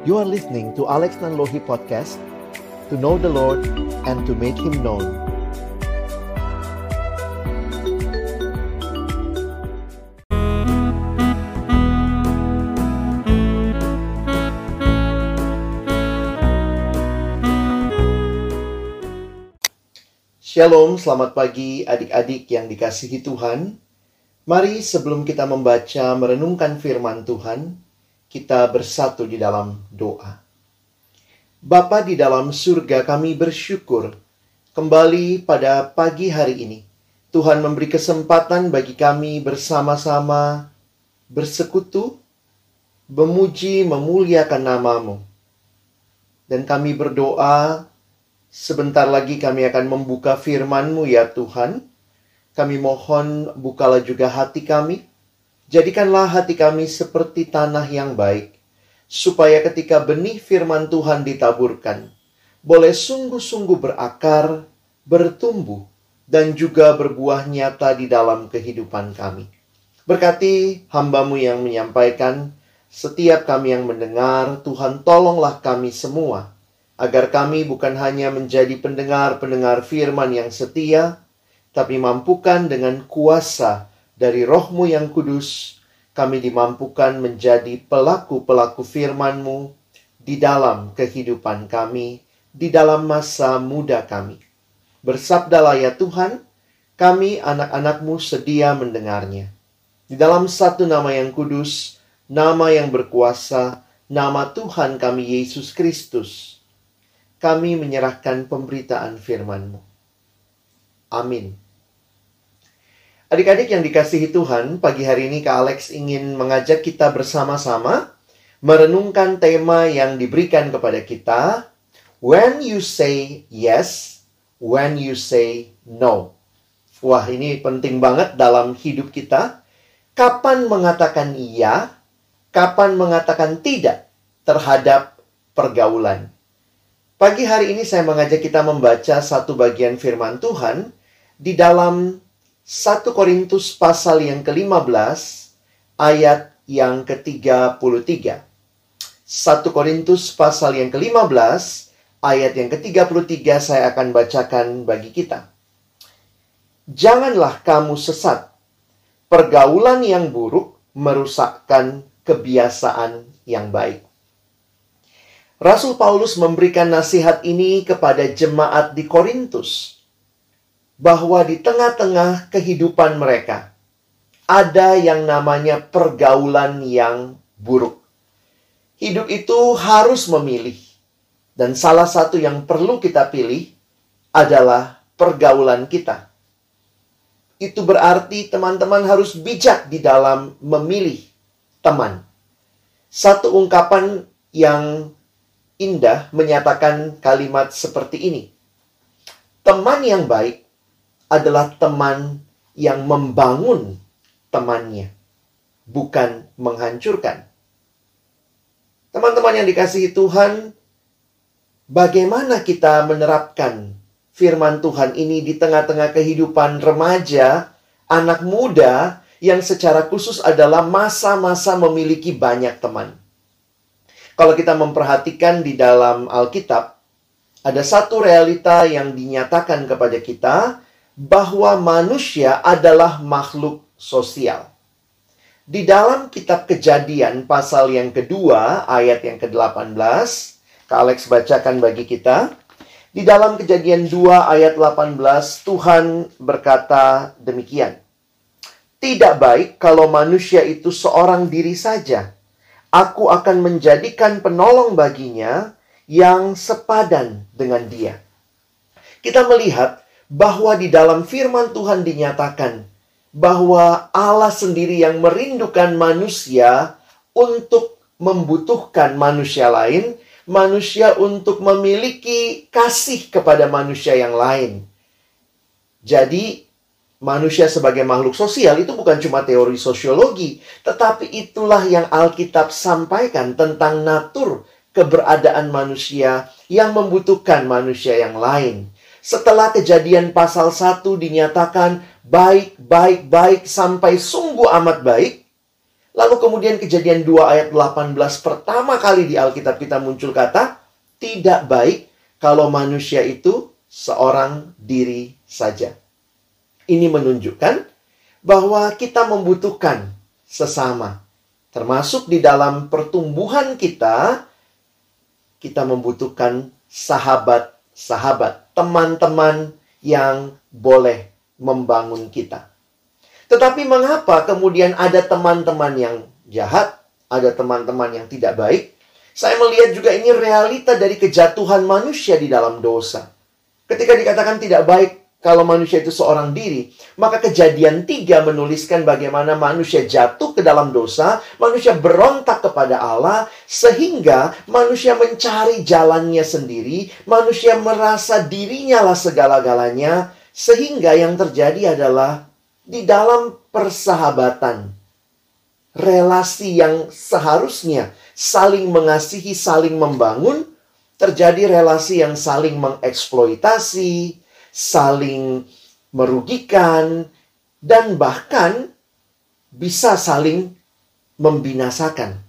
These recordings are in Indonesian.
You are listening to Alex Nanlohi Podcast To know the Lord and to make Him known Shalom, selamat pagi adik-adik yang dikasihi Tuhan. Mari sebelum kita membaca merenungkan firman Tuhan, kita bersatu di dalam doa. Bapa di dalam surga kami bersyukur kembali pada pagi hari ini. Tuhan memberi kesempatan bagi kami bersama-sama bersekutu, memuji, memuliakan namamu. Dan kami berdoa Sebentar lagi kami akan membuka firman-Mu ya Tuhan. Kami mohon bukalah juga hati kami. Jadikanlah hati kami seperti tanah yang baik. Supaya ketika benih firman Tuhan ditaburkan, boleh sungguh-sungguh berakar, bertumbuh, dan juga berbuah nyata di dalam kehidupan kami. Berkati hambamu yang menyampaikan, setiap kami yang mendengar, Tuhan tolonglah kami semua agar kami bukan hanya menjadi pendengar-pendengar firman yang setia, tapi mampukan dengan kuasa dari rohmu yang kudus, kami dimampukan menjadi pelaku-pelaku firman-Mu di dalam kehidupan kami, di dalam masa muda kami. Bersabdalah ya Tuhan, kami anak-anakmu sedia mendengarnya. Di dalam satu nama yang kudus, nama yang berkuasa, nama Tuhan kami Yesus Kristus, kami menyerahkan pemberitaan firman-Mu. Amin. Adik-adik yang dikasihi Tuhan, pagi hari ini Kak Alex ingin mengajak kita bersama-sama merenungkan tema yang diberikan kepada kita, When you say yes, when you say no. Wah, ini penting banget dalam hidup kita. Kapan mengatakan iya, kapan mengatakan tidak terhadap pergaulan. Pagi hari ini saya mengajak kita membaca satu bagian firman Tuhan di dalam 1 Korintus pasal yang ke-15 ayat yang ke-33. 1 Korintus pasal yang ke-15 ayat yang ke-33 saya akan bacakan bagi kita. Janganlah kamu sesat. Pergaulan yang buruk merusakkan kebiasaan yang baik. Rasul Paulus memberikan nasihat ini kepada jemaat di Korintus bahwa di tengah-tengah kehidupan mereka ada yang namanya pergaulan yang buruk. Hidup itu harus memilih, dan salah satu yang perlu kita pilih adalah pergaulan kita. Itu berarti teman-teman harus bijak di dalam memilih teman. Satu ungkapan yang indah menyatakan kalimat seperti ini. Teman yang baik adalah teman yang membangun temannya, bukan menghancurkan. Teman-teman yang dikasihi Tuhan, bagaimana kita menerapkan firman Tuhan ini di tengah-tengah kehidupan remaja, anak muda yang secara khusus adalah masa-masa memiliki banyak teman. Kalau kita memperhatikan di dalam Alkitab, ada satu realita yang dinyatakan kepada kita bahwa manusia adalah makhluk sosial. Di dalam kitab kejadian pasal yang kedua ayat yang ke-18, Kak Alex bacakan bagi kita. Di dalam kejadian 2 ayat 18, Tuhan berkata demikian. Tidak baik kalau manusia itu seorang diri saja aku akan menjadikan penolong baginya yang sepadan dengan dia. Kita melihat bahwa di dalam firman Tuhan dinyatakan bahwa Allah sendiri yang merindukan manusia untuk membutuhkan manusia lain, manusia untuk memiliki kasih kepada manusia yang lain. Jadi, manusia sebagai makhluk sosial itu bukan cuma teori sosiologi, tetapi itulah yang Alkitab sampaikan tentang natur keberadaan manusia yang membutuhkan manusia yang lain. Setelah kejadian pasal 1 dinyatakan baik, baik, baik sampai sungguh amat baik, Lalu kemudian kejadian 2 ayat 18 pertama kali di Alkitab kita muncul kata tidak baik kalau manusia itu seorang diri saja. Ini menunjukkan bahwa kita membutuhkan sesama. Termasuk di dalam pertumbuhan kita, kita membutuhkan sahabat-sahabat, teman-teman yang boleh membangun kita. Tetapi mengapa kemudian ada teman-teman yang jahat, ada teman-teman yang tidak baik? Saya melihat juga ini realita dari kejatuhan manusia di dalam dosa. Ketika dikatakan tidak baik kalau manusia itu seorang diri, maka kejadian tiga menuliskan bagaimana manusia jatuh ke dalam dosa, manusia berontak kepada Allah, sehingga manusia mencari jalannya sendiri, manusia merasa dirinya lah segala-galanya, sehingga yang terjadi adalah di dalam persahabatan, relasi yang seharusnya saling mengasihi, saling membangun, terjadi relasi yang saling mengeksploitasi, saling merugikan, dan bahkan bisa saling membinasakan.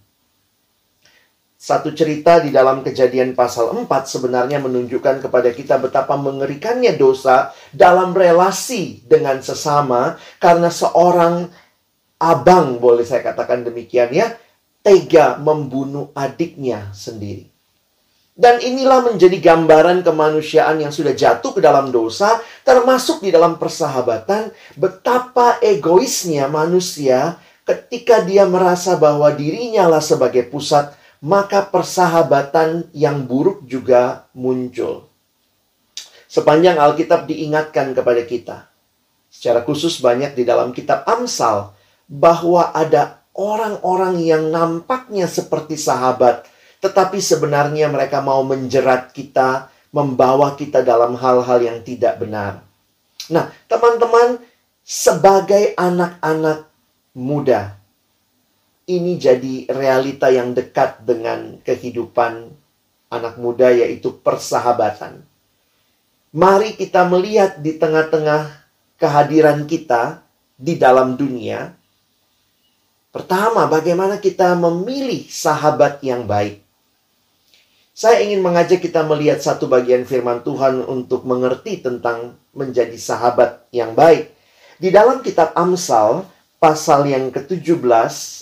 Satu cerita di dalam kejadian pasal 4 sebenarnya menunjukkan kepada kita betapa mengerikannya dosa dalam relasi dengan sesama karena seorang abang boleh saya katakan demikian ya tega membunuh adiknya sendiri. Dan inilah menjadi gambaran kemanusiaan yang sudah jatuh ke dalam dosa, termasuk di dalam persahabatan, betapa egoisnya manusia ketika dia merasa bahwa dirinya lah sebagai pusat, maka persahabatan yang buruk juga muncul. Sepanjang Alkitab diingatkan kepada kita, secara khusus banyak di dalam kitab Amsal, bahwa ada orang-orang yang nampaknya seperti sahabat, tetapi sebenarnya mereka mau menjerat kita, membawa kita dalam hal-hal yang tidak benar. Nah, teman-teman, sebagai anak-anak muda, ini jadi realita yang dekat dengan kehidupan anak muda, yaitu persahabatan. Mari kita melihat di tengah-tengah kehadiran kita di dalam dunia. Pertama, bagaimana kita memilih sahabat yang baik. Saya ingin mengajak kita melihat satu bagian firman Tuhan untuk mengerti tentang menjadi sahabat yang baik. Di dalam kitab Amsal, pasal yang ke-17,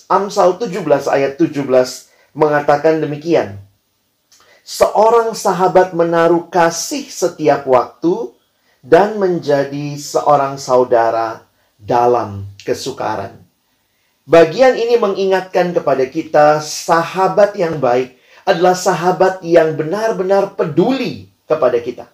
Amsal 17 ayat 17 mengatakan demikian. Seorang sahabat menaruh kasih setiap waktu dan menjadi seorang saudara dalam kesukaran. Bagian ini mengingatkan kepada kita sahabat yang baik adalah sahabat yang benar-benar peduli kepada kita.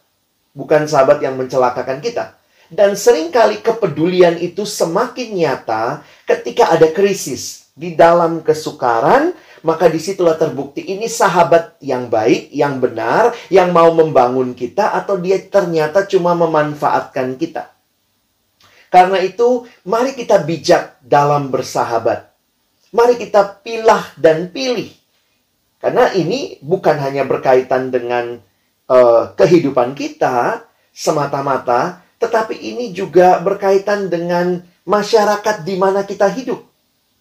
Bukan sahabat yang mencelakakan kita. Dan sering kali kepedulian itu semakin nyata ketika ada krisis. Di dalam kesukaran, maka di situlah terbukti ini sahabat yang baik, yang benar, yang mau membangun kita, atau dia ternyata cuma memanfaatkan kita. Karena itu, mari kita bijak dalam bersahabat. Mari kita pilah dan pilih karena ini bukan hanya berkaitan dengan uh, kehidupan kita semata-mata, tetapi ini juga berkaitan dengan masyarakat di mana kita hidup.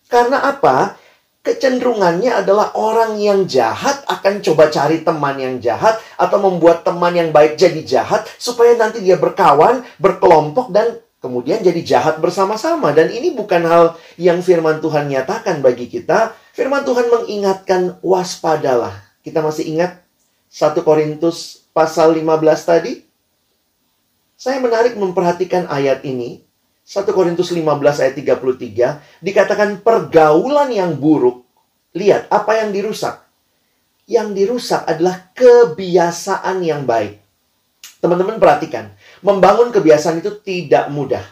Karena apa? Kecenderungannya adalah orang yang jahat akan coba cari teman yang jahat atau membuat teman yang baik jadi jahat supaya nanti dia berkawan, berkelompok dan kemudian jadi jahat bersama-sama dan ini bukan hal yang firman Tuhan nyatakan bagi kita Firman Tuhan mengingatkan waspadalah. Kita masih ingat 1 Korintus pasal 15 tadi? Saya menarik memperhatikan ayat ini. 1 Korintus 15 ayat 33 dikatakan pergaulan yang buruk. Lihat apa yang dirusak. Yang dirusak adalah kebiasaan yang baik. Teman-teman perhatikan, membangun kebiasaan itu tidak mudah.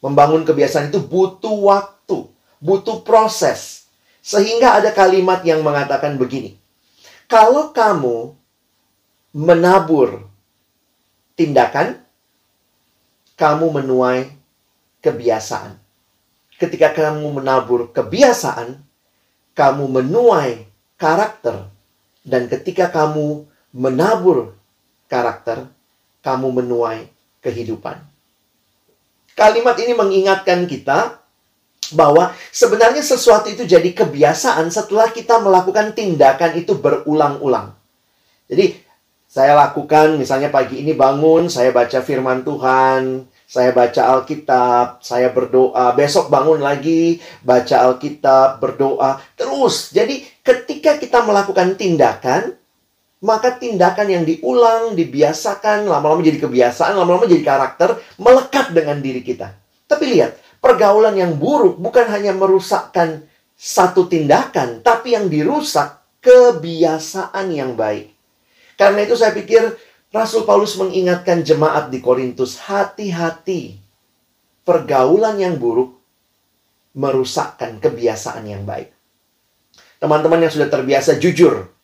Membangun kebiasaan itu butuh waktu, butuh proses. Sehingga ada kalimat yang mengatakan begini. Kalau kamu menabur tindakan, kamu menuai kebiasaan. Ketika kamu menabur kebiasaan, kamu menuai karakter. Dan ketika kamu menabur karakter, kamu menuai kehidupan. Kalimat ini mengingatkan kita bahwa sebenarnya sesuatu itu jadi kebiasaan setelah kita melakukan tindakan itu berulang-ulang. Jadi saya lakukan misalnya pagi ini bangun, saya baca firman Tuhan, saya baca Alkitab, saya berdoa, besok bangun lagi, baca Alkitab, berdoa, terus. Jadi ketika kita melakukan tindakan, maka tindakan yang diulang, dibiasakan, lama-lama jadi kebiasaan, lama-lama jadi karakter, melekat dengan diri kita. Tapi lihat, pergaulan yang buruk bukan hanya merusakkan satu tindakan, tapi yang dirusak kebiasaan yang baik. Karena itu saya pikir Rasul Paulus mengingatkan jemaat di Korintus, hati-hati. Pergaulan yang buruk merusakkan kebiasaan yang baik. Teman-teman yang sudah terbiasa jujur,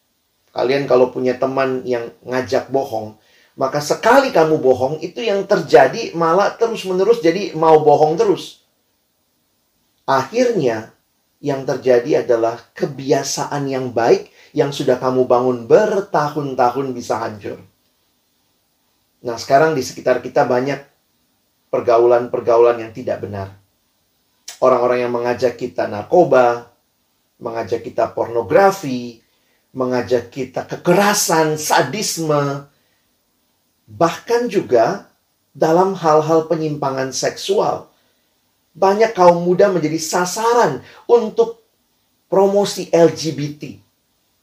kalian kalau punya teman yang ngajak bohong, maka sekali kamu bohong, itu yang terjadi malah terus-menerus jadi mau bohong terus. Akhirnya, yang terjadi adalah kebiasaan yang baik yang sudah kamu bangun bertahun-tahun bisa hancur. Nah, sekarang di sekitar kita banyak pergaulan-pergaulan yang tidak benar. Orang-orang yang mengajak kita narkoba, mengajak kita pornografi, mengajak kita kekerasan, sadisme, bahkan juga dalam hal-hal penyimpangan seksual banyak kaum muda menjadi sasaran untuk promosi LGBT.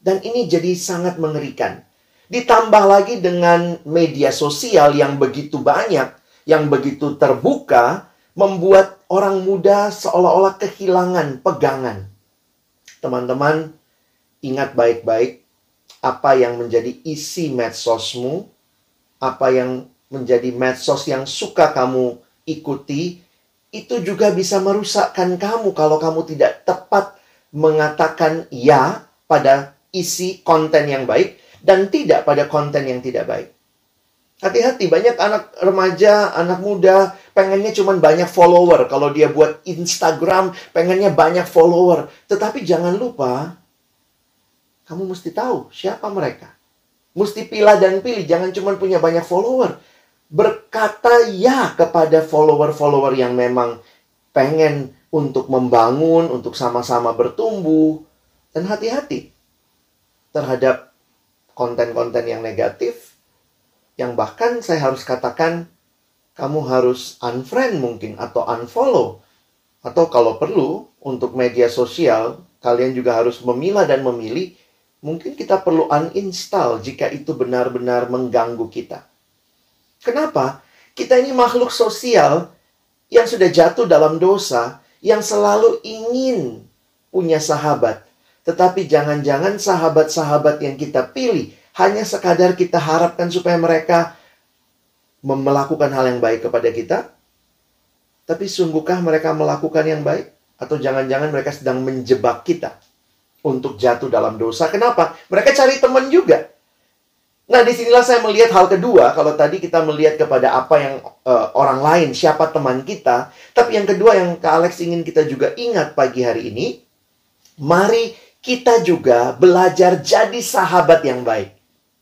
Dan ini jadi sangat mengerikan. Ditambah lagi dengan media sosial yang begitu banyak, yang begitu terbuka, membuat orang muda seolah-olah kehilangan pegangan. Teman-teman, ingat baik-baik apa yang menjadi isi medsosmu, apa yang menjadi medsos yang suka kamu ikuti, itu juga bisa merusakkan kamu kalau kamu tidak tepat mengatakan ya pada isi konten yang baik dan tidak pada konten yang tidak baik. Hati-hati, banyak anak remaja, anak muda pengennya cuma banyak follower. Kalau dia buat Instagram, pengennya banyak follower. Tetapi jangan lupa, kamu mesti tahu siapa mereka. Mesti pilih dan pilih, jangan cuma punya banyak follower berkata ya kepada follower-follower yang memang pengen untuk membangun, untuk sama-sama bertumbuh. Dan hati-hati terhadap konten-konten yang negatif, yang bahkan saya harus katakan, kamu harus unfriend mungkin, atau unfollow. Atau kalau perlu, untuk media sosial, kalian juga harus memilah dan memilih, mungkin kita perlu uninstall jika itu benar-benar mengganggu kita. Kenapa? Kita ini makhluk sosial yang sudah jatuh dalam dosa, yang selalu ingin punya sahabat. Tetapi jangan-jangan sahabat-sahabat yang kita pilih hanya sekadar kita harapkan supaya mereka melakukan hal yang baik kepada kita. Tapi sungguhkah mereka melakukan yang baik? Atau jangan-jangan mereka sedang menjebak kita untuk jatuh dalam dosa. Kenapa? Mereka cari teman juga. Nah, di sinilah saya melihat hal kedua. Kalau tadi kita melihat kepada apa yang uh, orang lain, siapa teman kita. Tapi yang kedua yang Kak Alex ingin kita juga ingat pagi hari ini. Mari kita juga belajar jadi sahabat yang baik.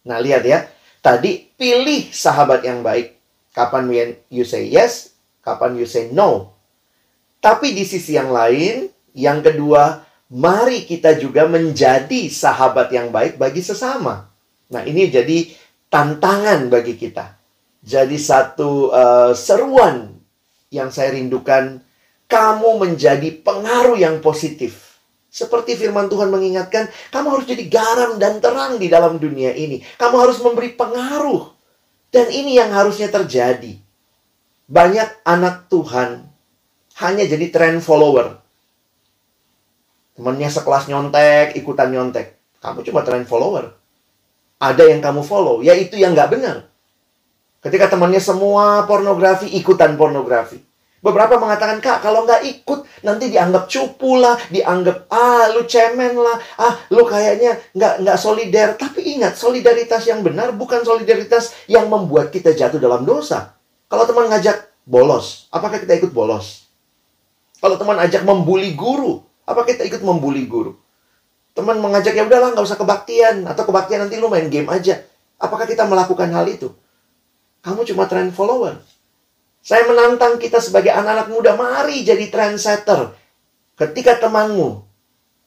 Nah, lihat ya. Tadi pilih sahabat yang baik. Kapan you say yes, kapan you say no. Tapi di sisi yang lain, yang kedua, mari kita juga menjadi sahabat yang baik bagi sesama. Nah, ini jadi tantangan bagi kita. Jadi satu uh, seruan yang saya rindukan, kamu menjadi pengaruh yang positif. Seperti firman Tuhan mengingatkan, kamu harus jadi garam dan terang di dalam dunia ini. Kamu harus memberi pengaruh. Dan ini yang harusnya terjadi. Banyak anak Tuhan hanya jadi trend follower. Temannya sekelas nyontek, ikutan nyontek. Kamu cuma trend follower ada yang kamu follow, yaitu yang nggak benar. Ketika temannya semua pornografi, ikutan pornografi. Beberapa mengatakan, Kak, kalau nggak ikut, nanti dianggap cupu lah, dianggap, ah, lu cemen lah, ah, lu kayaknya nggak nggak solider. Tapi ingat, solidaritas yang benar bukan solidaritas yang membuat kita jatuh dalam dosa. Kalau teman ngajak bolos, apakah kita ikut bolos? Kalau teman ajak membuli guru, apakah kita ikut membuli guru? Teman mengajak ya udahlah nggak usah kebaktian atau kebaktian nanti lu main game aja. Apakah kita melakukan hal itu? Kamu cuma trend follower. Saya menantang kita sebagai anak-anak muda, mari jadi trendsetter. Ketika temanmu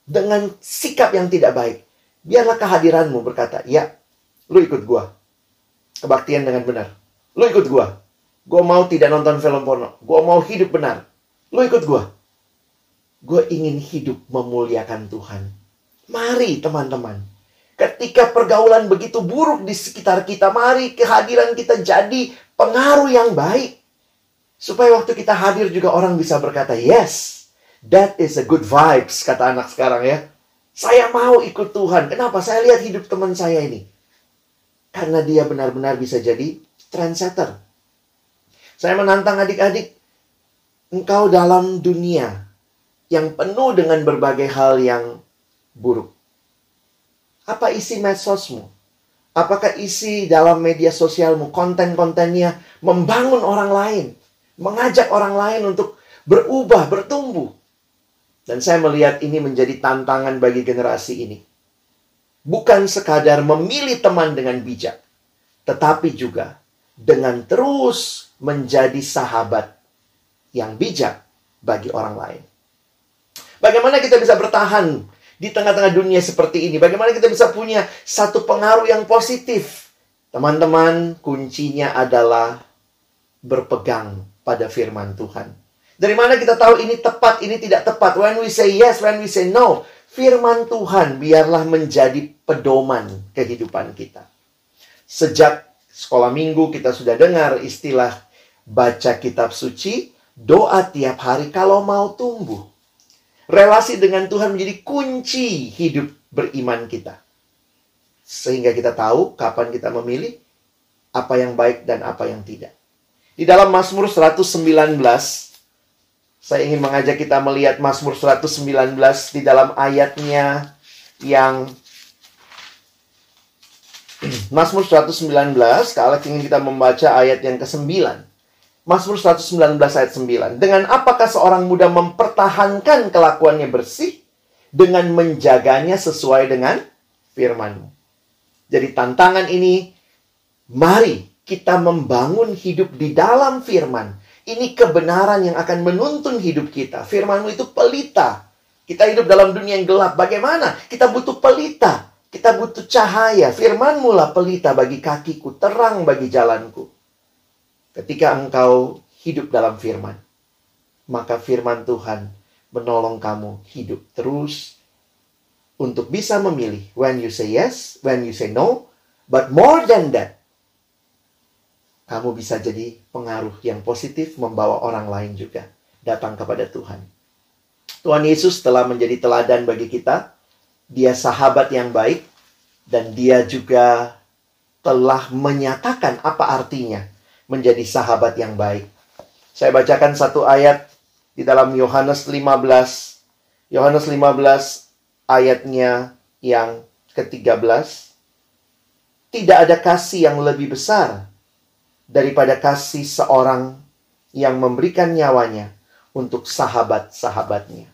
dengan sikap yang tidak baik, biarlah kehadiranmu berkata, "Ya, lu ikut gua." Kebaktian dengan benar. Lu ikut gua. Gua mau tidak nonton film porno. Gua mau hidup benar. Lu ikut gua. Gue ingin hidup memuliakan Tuhan. Mari teman-teman. Ketika pergaulan begitu buruk di sekitar kita, mari kehadiran kita jadi pengaruh yang baik. Supaya waktu kita hadir juga orang bisa berkata, yes, that is a good vibes, kata anak sekarang ya. Saya mau ikut Tuhan. Kenapa? Saya lihat hidup teman saya ini. Karena dia benar-benar bisa jadi trendsetter. Saya menantang adik-adik, engkau dalam dunia yang penuh dengan berbagai hal yang buruk. Apa isi medsosmu? Apakah isi dalam media sosialmu, konten-kontennya membangun orang lain, mengajak orang lain untuk berubah, bertumbuh? Dan saya melihat ini menjadi tantangan bagi generasi ini. Bukan sekadar memilih teman dengan bijak, tetapi juga dengan terus menjadi sahabat yang bijak bagi orang lain. Bagaimana kita bisa bertahan di tengah-tengah dunia seperti ini? Bagaimana kita bisa punya satu pengaruh yang positif? Teman-teman, kuncinya adalah berpegang pada firman Tuhan. Dari mana kita tahu ini tepat, ini tidak tepat? When we say yes, when we say no. Firman Tuhan biarlah menjadi pedoman kehidupan kita. Sejak sekolah minggu kita sudah dengar istilah baca kitab suci, doa tiap hari kalau mau tumbuh relasi dengan Tuhan menjadi kunci hidup beriman kita. Sehingga kita tahu kapan kita memilih apa yang baik dan apa yang tidak. Di dalam Mazmur 119, saya ingin mengajak kita melihat Mazmur 119 di dalam ayatnya yang Mazmur 119, kalau ingin kita membaca ayat yang ke-9. Mazmur 119 ayat 9. Dengan apakah seorang muda mempertahankan kelakuannya bersih dengan menjaganya sesuai dengan firmanmu. Jadi tantangan ini, mari kita membangun hidup di dalam firman. Ini kebenaran yang akan menuntun hidup kita. Firmanmu itu pelita. Kita hidup dalam dunia yang gelap. Bagaimana? Kita butuh pelita. Kita butuh cahaya. Firmanmu lah pelita bagi kakiku, terang bagi jalanku. Ketika engkau hidup dalam firman, maka firman Tuhan menolong kamu hidup terus untuk bisa memilih when you say yes, when you say no, but more than that, kamu bisa jadi pengaruh yang positif membawa orang lain juga datang kepada Tuhan. Tuhan Yesus telah menjadi teladan bagi kita. Dia sahabat yang baik dan dia juga telah menyatakan apa artinya menjadi sahabat yang baik. Saya bacakan satu ayat di dalam Yohanes 15. Yohanes 15 ayatnya yang ke-13. Tidak ada kasih yang lebih besar daripada kasih seorang yang memberikan nyawanya untuk sahabat-sahabatnya.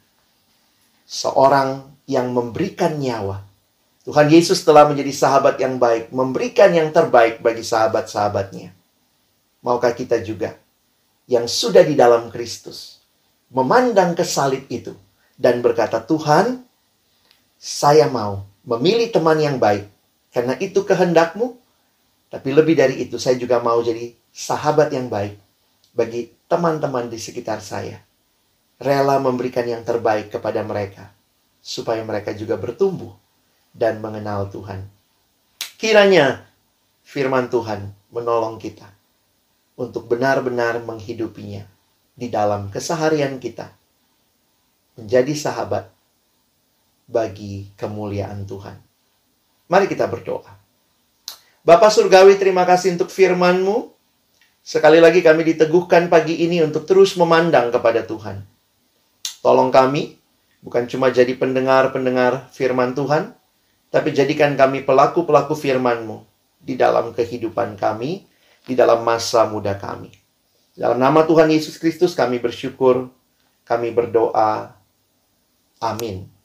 Seorang yang memberikan nyawa. Tuhan Yesus telah menjadi sahabat yang baik, memberikan yang terbaik bagi sahabat-sahabatnya. Maukah kita juga yang sudah di dalam Kristus memandang ke salib itu dan berkata, "Tuhan, saya mau memilih teman yang baik karena itu kehendakmu, tapi lebih dari itu saya juga mau jadi sahabat yang baik bagi teman-teman di sekitar saya. Rela memberikan yang terbaik kepada mereka supaya mereka juga bertumbuh dan mengenal Tuhan." Kiranya firman Tuhan menolong kita untuk benar-benar menghidupinya di dalam keseharian kita. Menjadi sahabat bagi kemuliaan Tuhan. Mari kita berdoa. Bapak Surgawi, terima kasih untuk firman-Mu. Sekali lagi kami diteguhkan pagi ini untuk terus memandang kepada Tuhan. Tolong kami, bukan cuma jadi pendengar-pendengar firman Tuhan, tapi jadikan kami pelaku-pelaku firman-Mu di dalam kehidupan kami, di dalam masa muda kami. Dalam nama Tuhan Yesus Kristus kami bersyukur, kami berdoa. Amin.